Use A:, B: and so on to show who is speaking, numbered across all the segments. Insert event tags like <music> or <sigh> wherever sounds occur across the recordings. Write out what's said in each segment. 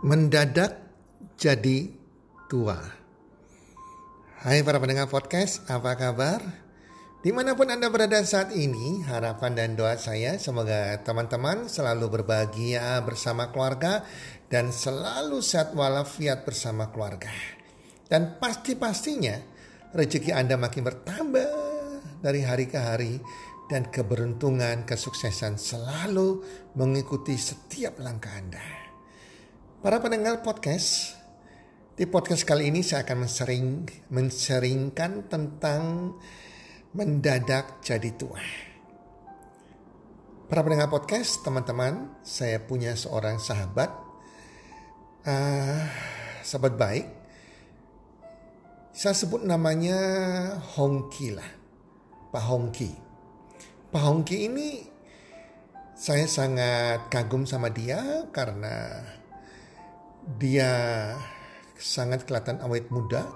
A: mendadak jadi tua. Hai para pendengar podcast, apa kabar? Di mana pun Anda berada saat ini, harapan dan doa saya semoga teman-teman selalu berbahagia bersama keluarga dan selalu sehat walafiat bersama keluarga. Dan pasti-pastinya rezeki Anda makin bertambah dari hari ke hari dan keberuntungan, kesuksesan selalu mengikuti setiap langkah Anda. Para pendengar podcast, di podcast kali ini saya akan mensering, menseringkan tentang mendadak jadi tua. Para pendengar podcast, teman-teman, saya punya seorang sahabat, uh, sahabat baik. Saya sebut namanya Hongki lah, Pak Hongki. Pak Hongki ini saya sangat kagum sama dia karena dia sangat kelihatan awet muda,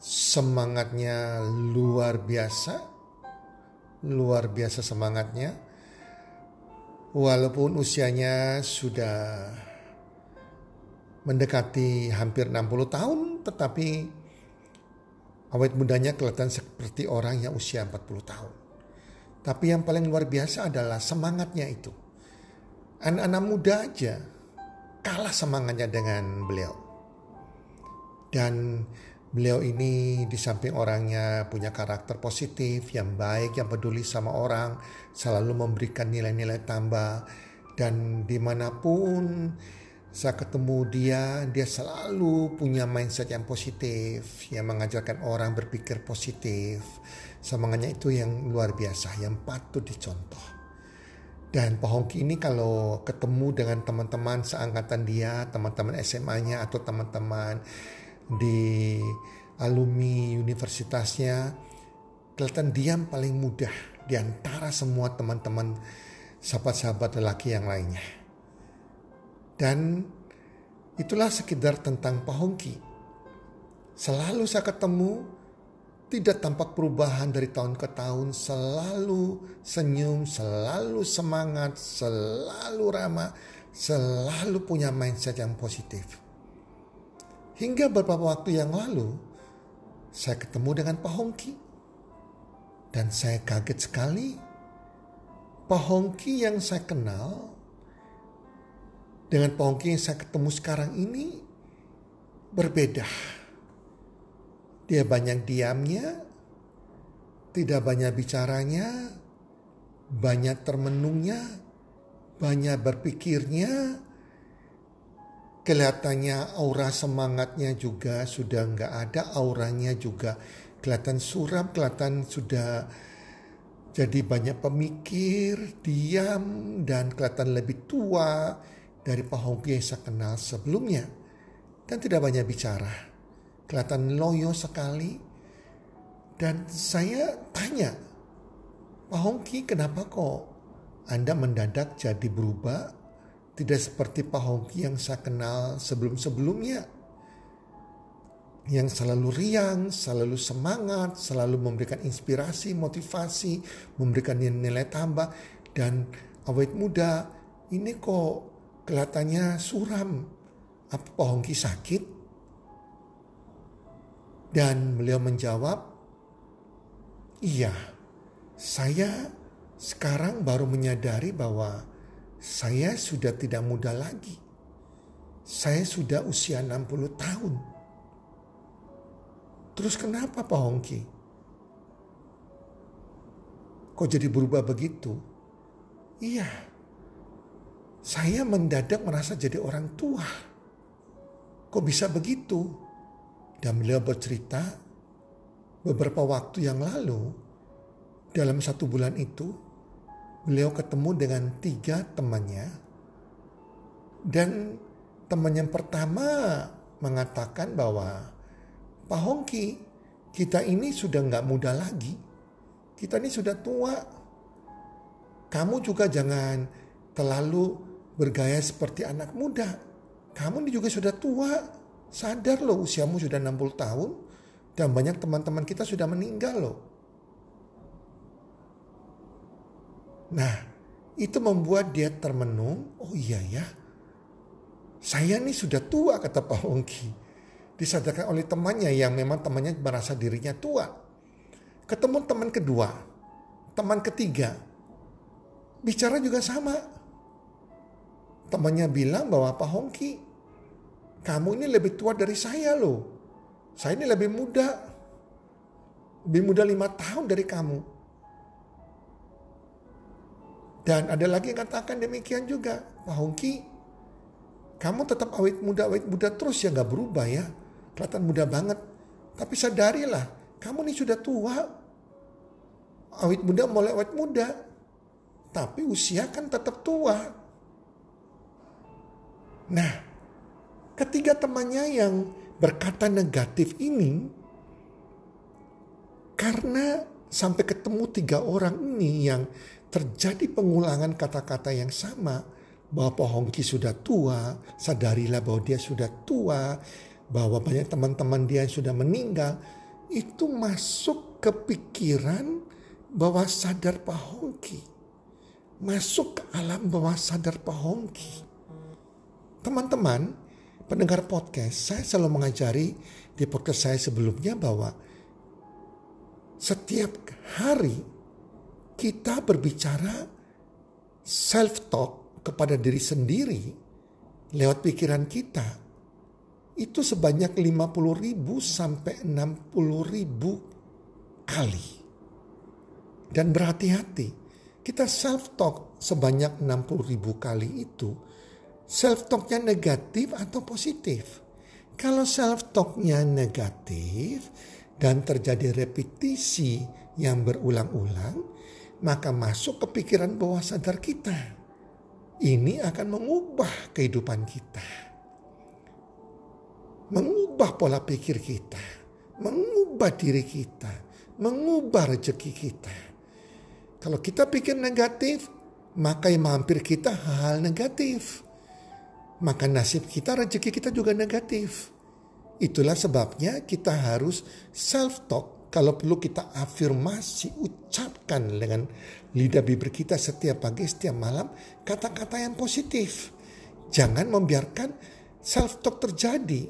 A: semangatnya luar biasa, luar biasa semangatnya. Walaupun usianya sudah mendekati hampir 60 tahun, tetapi awet mudanya kelihatan seperti orang yang usia 40 tahun. Tapi yang paling luar biasa adalah semangatnya itu. Anak-anak muda aja kalah semangatnya dengan beliau. Dan beliau ini di samping orangnya punya karakter positif, yang baik, yang peduli sama orang, selalu memberikan nilai-nilai tambah. Dan di mana pun saya ketemu dia, dia selalu punya mindset yang positif, yang mengajarkan orang berpikir positif. Semangatnya itu yang luar biasa, yang patut dicontoh. Dan Pak Hongki ini kalau ketemu dengan teman-teman seangkatan dia, teman-teman SMA-nya atau teman-teman di alumni universitasnya, kelihatan diam paling mudah di antara semua teman-teman sahabat-sahabat lelaki yang lainnya. Dan itulah sekedar tentang Pak Hongki. Selalu saya ketemu tidak tampak perubahan dari tahun ke tahun, selalu senyum, selalu semangat, selalu ramah, selalu punya mindset yang positif. Hingga beberapa waktu yang lalu, saya ketemu dengan Pak Hongki. Dan saya kaget sekali, Pak Hongki yang saya kenal, dengan Pak Hongki yang saya ketemu sekarang ini, berbeda dia banyak diamnya, tidak banyak bicaranya, banyak termenungnya, banyak berpikirnya. Kelihatannya aura semangatnya juga sudah nggak ada, auranya juga kelihatan suram, kelihatan sudah jadi banyak pemikir, diam, dan kelihatan lebih tua dari Pak yang saya kenal sebelumnya. Dan tidak banyak bicara kelihatan loyo sekali. Dan saya tanya, Pak Hongki kenapa kok Anda mendadak jadi berubah? Tidak seperti Pak Hongki yang saya kenal sebelum-sebelumnya. Yang selalu riang, selalu semangat, selalu memberikan inspirasi, motivasi, memberikan nilai tambah. Dan awet muda, ini kok kelihatannya suram. Apa Pak Hongki sakit? Dan beliau menjawab, "Iya, saya sekarang baru menyadari bahwa saya sudah tidak muda lagi. Saya sudah usia 60 tahun." Terus kenapa Pak Hongki? Kok jadi berubah begitu? Iya, saya mendadak merasa jadi orang tua. Kok bisa begitu? Dan beliau bercerita beberapa waktu yang lalu dalam satu bulan itu beliau ketemu dengan tiga temannya. Dan teman yang pertama mengatakan bahwa Pak Hongki kita ini sudah nggak muda lagi. Kita ini sudah tua. Kamu juga jangan terlalu bergaya seperti anak muda. Kamu ini juga sudah tua Sadar loh usiamu sudah 60 tahun dan banyak teman-teman kita sudah meninggal loh. Nah, itu membuat dia termenung, oh iya ya. Saya nih sudah tua kata Pak Hongki. Disadarkan oleh temannya yang memang temannya merasa dirinya tua. Ketemu teman kedua, teman ketiga. Bicara juga sama. Temannya bilang bahwa Pak Hongki, kamu ini lebih tua dari saya loh. Saya ini lebih muda. Lebih muda lima tahun dari kamu. Dan ada lagi yang katakan demikian juga. Pak Hongki, kamu tetap awet muda, awet muda terus ya nggak berubah ya. Kelihatan muda banget. Tapi sadarilah, kamu ini sudah tua. Awet muda mulai awet muda. Tapi usia kan tetap tua. Nah, ketiga temannya yang berkata negatif ini, karena sampai ketemu tiga orang ini yang terjadi pengulangan kata-kata yang sama, bahwa Pohongki sudah tua, sadarilah bahwa dia sudah tua, bahwa banyak teman-teman dia yang sudah meninggal, itu masuk ke pikiran bahwa sadar Pohongki. Masuk ke alam bawah sadar Pohongki. Teman-teman, pendengar podcast, saya selalu mengajari di podcast saya sebelumnya bahwa setiap hari kita berbicara self-talk kepada diri sendiri lewat pikiran kita itu sebanyak 50 ribu sampai 60 ribu kali. Dan berhati-hati, kita self-talk sebanyak 60 ribu kali itu, self-talknya negatif atau positif. Kalau self-talknya negatif dan terjadi repetisi yang berulang-ulang, maka masuk ke pikiran bawah sadar kita ini akan mengubah kehidupan kita. Mengubah pola pikir kita. Mengubah diri kita. Mengubah rezeki kita. Kalau kita pikir negatif, maka yang mampir kita hal-hal negatif. Maka nasib kita, rezeki kita juga negatif. Itulah sebabnya kita harus self-talk kalau perlu kita afirmasi, ucapkan dengan lidah bibir kita setiap pagi, setiap malam, kata-kata yang positif. Jangan membiarkan self-talk terjadi.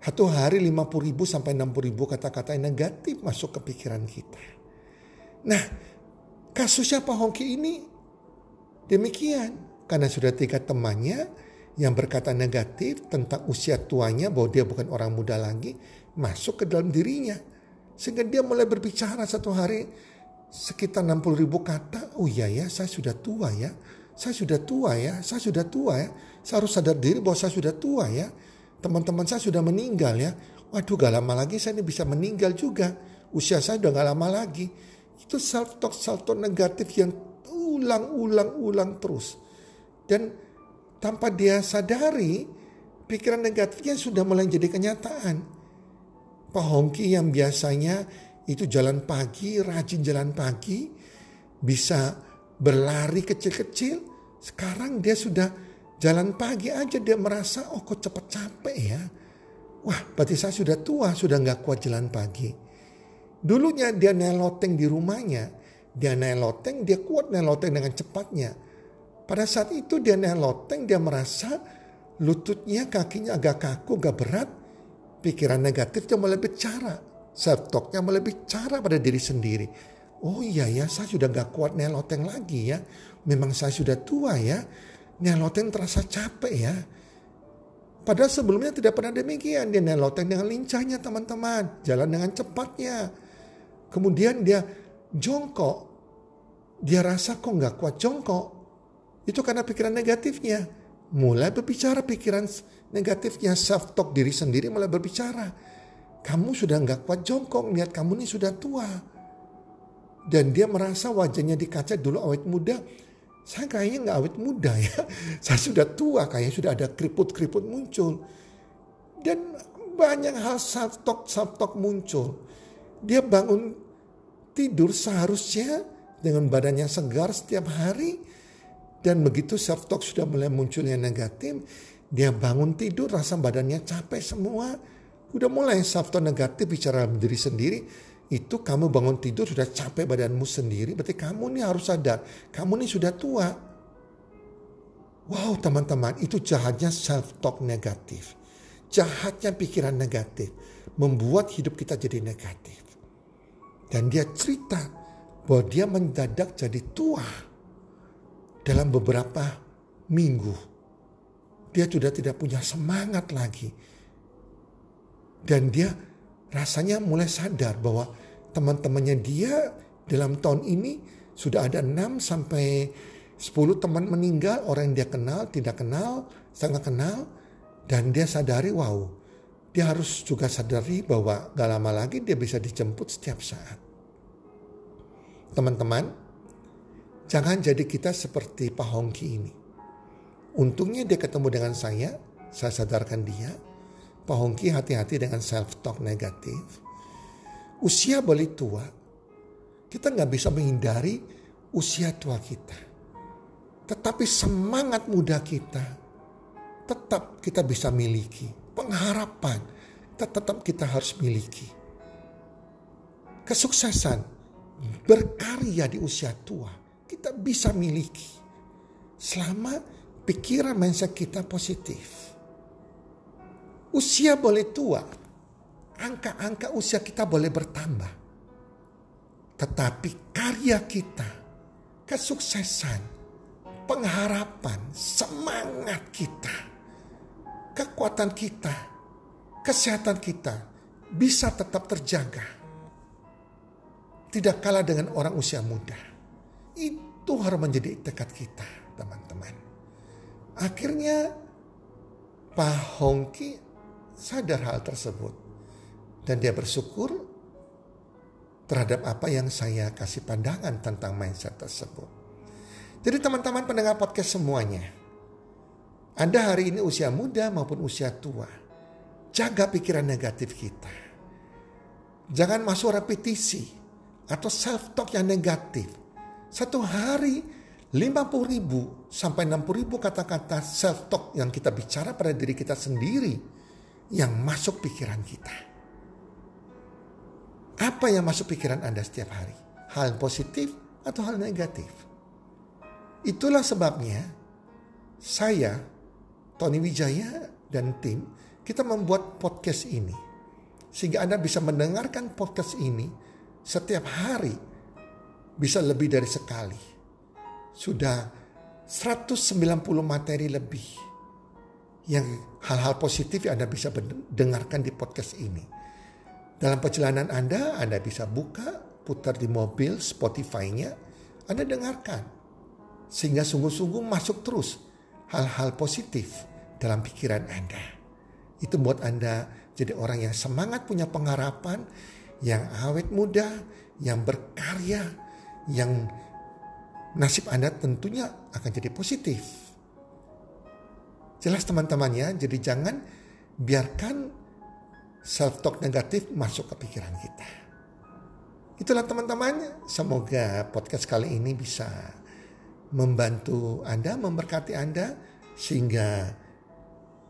A: Satu hari 50 ribu sampai 60 ribu kata-kata yang negatif masuk ke pikiran kita. Nah, kasusnya Pak Hongki ini demikian. Karena sudah tiga temannya yang berkata negatif tentang usia tuanya bahwa dia bukan orang muda lagi masuk ke dalam dirinya sehingga dia mulai berbicara satu hari sekitar 60 ribu kata. Oh iya ya saya sudah tua ya. Saya sudah tua ya. Saya sudah tua ya. Saya harus sadar diri bahwa saya sudah tua ya. Teman-teman saya sudah meninggal ya. Waduh gak lama lagi saya ini bisa meninggal juga. Usia saya udah gak lama lagi. Itu self-talk, self-talk negatif yang ulang-ulang-ulang terus. Dan tanpa dia sadari, pikiran negatifnya sudah mulai jadi kenyataan. Pak Hongki yang biasanya itu jalan pagi, rajin jalan pagi, bisa berlari kecil-kecil. Sekarang dia sudah jalan pagi aja dia merasa oh kok cepat capek ya. Wah berarti saya sudah tua, sudah nggak kuat jalan pagi. Dulunya dia neloteng di rumahnya, dia neloteng, dia kuat neloteng dengan cepatnya. Pada saat itu dia neloteng, dia merasa lututnya, kakinya agak kaku, agak berat pikiran negatifnya mulai bicara. Self-talknya mulai bicara pada diri sendiri. Oh iya ya, saya sudah gak kuat neloteng lagi ya. Memang saya sudah tua ya. Neloteng terasa capek ya. Padahal sebelumnya tidak pernah demikian. Dia neloteng dengan lincahnya teman-teman. Jalan dengan cepatnya. Kemudian dia jongkok. Dia rasa kok gak kuat jongkok. Itu karena pikiran negatifnya. Mulai berbicara pikiran negatifnya self talk diri sendiri mulai berbicara. Kamu sudah nggak kuat jongkok, lihat kamu ini sudah tua. Dan dia merasa wajahnya di kaca dulu awet muda. Saya kayaknya nggak awet muda ya. <laughs> Saya sudah tua, kayaknya sudah ada keriput-keriput muncul. Dan banyak hal self talk self talk muncul. Dia bangun tidur seharusnya dengan badannya segar setiap hari. Dan begitu self talk sudah mulai muncul yang negatif, dia bangun tidur rasa badannya capek semua. Udah mulai sabtu negatif bicara diri sendiri. Itu kamu bangun tidur sudah capek badanmu sendiri. Berarti kamu ini harus sadar. Kamu ini sudah tua. Wow teman-teman itu jahatnya self-talk negatif. Jahatnya pikiran negatif. Membuat hidup kita jadi negatif. Dan dia cerita bahwa dia mendadak jadi tua dalam beberapa minggu. Dia sudah tidak punya semangat lagi. Dan dia rasanya mulai sadar bahwa teman-temannya dia dalam tahun ini sudah ada 6 sampai 10 teman meninggal, orang yang dia kenal, tidak kenal, sangat kenal. Dan dia sadari, wow, dia harus juga sadari bahwa gak lama lagi dia bisa dijemput setiap saat. Teman-teman, jangan jadi kita seperti Pak Hongki ini. Untungnya dia ketemu dengan saya, saya sadarkan dia. Pak Hongki hati-hati dengan self-talk negatif. Usia boleh tua, kita nggak bisa menghindari usia tua kita tetapi semangat muda kita tetap kita bisa miliki. Pengharapan tetap kita harus miliki. Kesuksesan berkarya di usia tua kita bisa miliki. Selama pikiran mindset kita positif. Usia boleh tua, angka-angka usia kita boleh bertambah. Tetapi karya kita, kesuksesan, pengharapan, semangat kita, kekuatan kita, kesehatan kita bisa tetap terjaga. Tidak kalah dengan orang usia muda. Itu harus menjadi tekad kita, teman-teman. Akhirnya Pak Hongki sadar hal tersebut. Dan dia bersyukur terhadap apa yang saya kasih pandangan tentang mindset tersebut. Jadi teman-teman pendengar podcast semuanya. Anda hari ini usia muda maupun usia tua. Jaga pikiran negatif kita. Jangan masuk repetisi atau self-talk yang negatif. Satu hari 50 ribu sampai 60 ribu kata-kata self-talk yang kita bicara pada diri kita sendiri yang masuk pikiran kita. Apa yang masuk pikiran Anda setiap hari? Hal positif atau hal negatif? Itulah sebabnya saya, Tony Wijaya dan tim, kita membuat podcast ini. Sehingga Anda bisa mendengarkan podcast ini setiap hari. Bisa lebih dari sekali. Sudah 190 materi lebih. Yang hal-hal positif yang Anda bisa dengarkan di podcast ini. Dalam perjalanan Anda, Anda bisa buka, putar di mobil, Spotify-nya, Anda dengarkan sehingga sungguh-sungguh masuk terus hal-hal positif dalam pikiran Anda. Itu buat Anda jadi orang yang semangat punya pengharapan, yang awet muda, yang berkarya, yang nasib Anda tentunya akan jadi positif. Jelas teman-temannya, jadi jangan biarkan self-talk negatif masuk ke pikiran kita. Itulah teman-teman, semoga podcast kali ini bisa membantu Anda, memberkati Anda, sehingga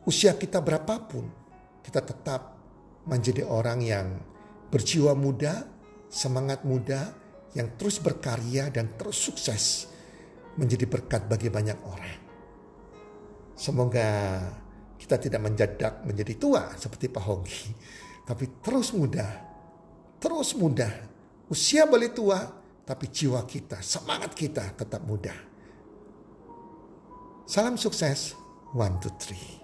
A: usia kita berapapun, kita tetap menjadi orang yang berjiwa muda, semangat muda, yang terus berkarya dan terus sukses menjadi berkat bagi banyak orang. Semoga kita tidak menjadak menjadi tua seperti Pak Hongki, tapi terus muda, terus muda. Usia boleh tua, tapi jiwa kita, semangat kita tetap muda. Salam sukses, one, two, three.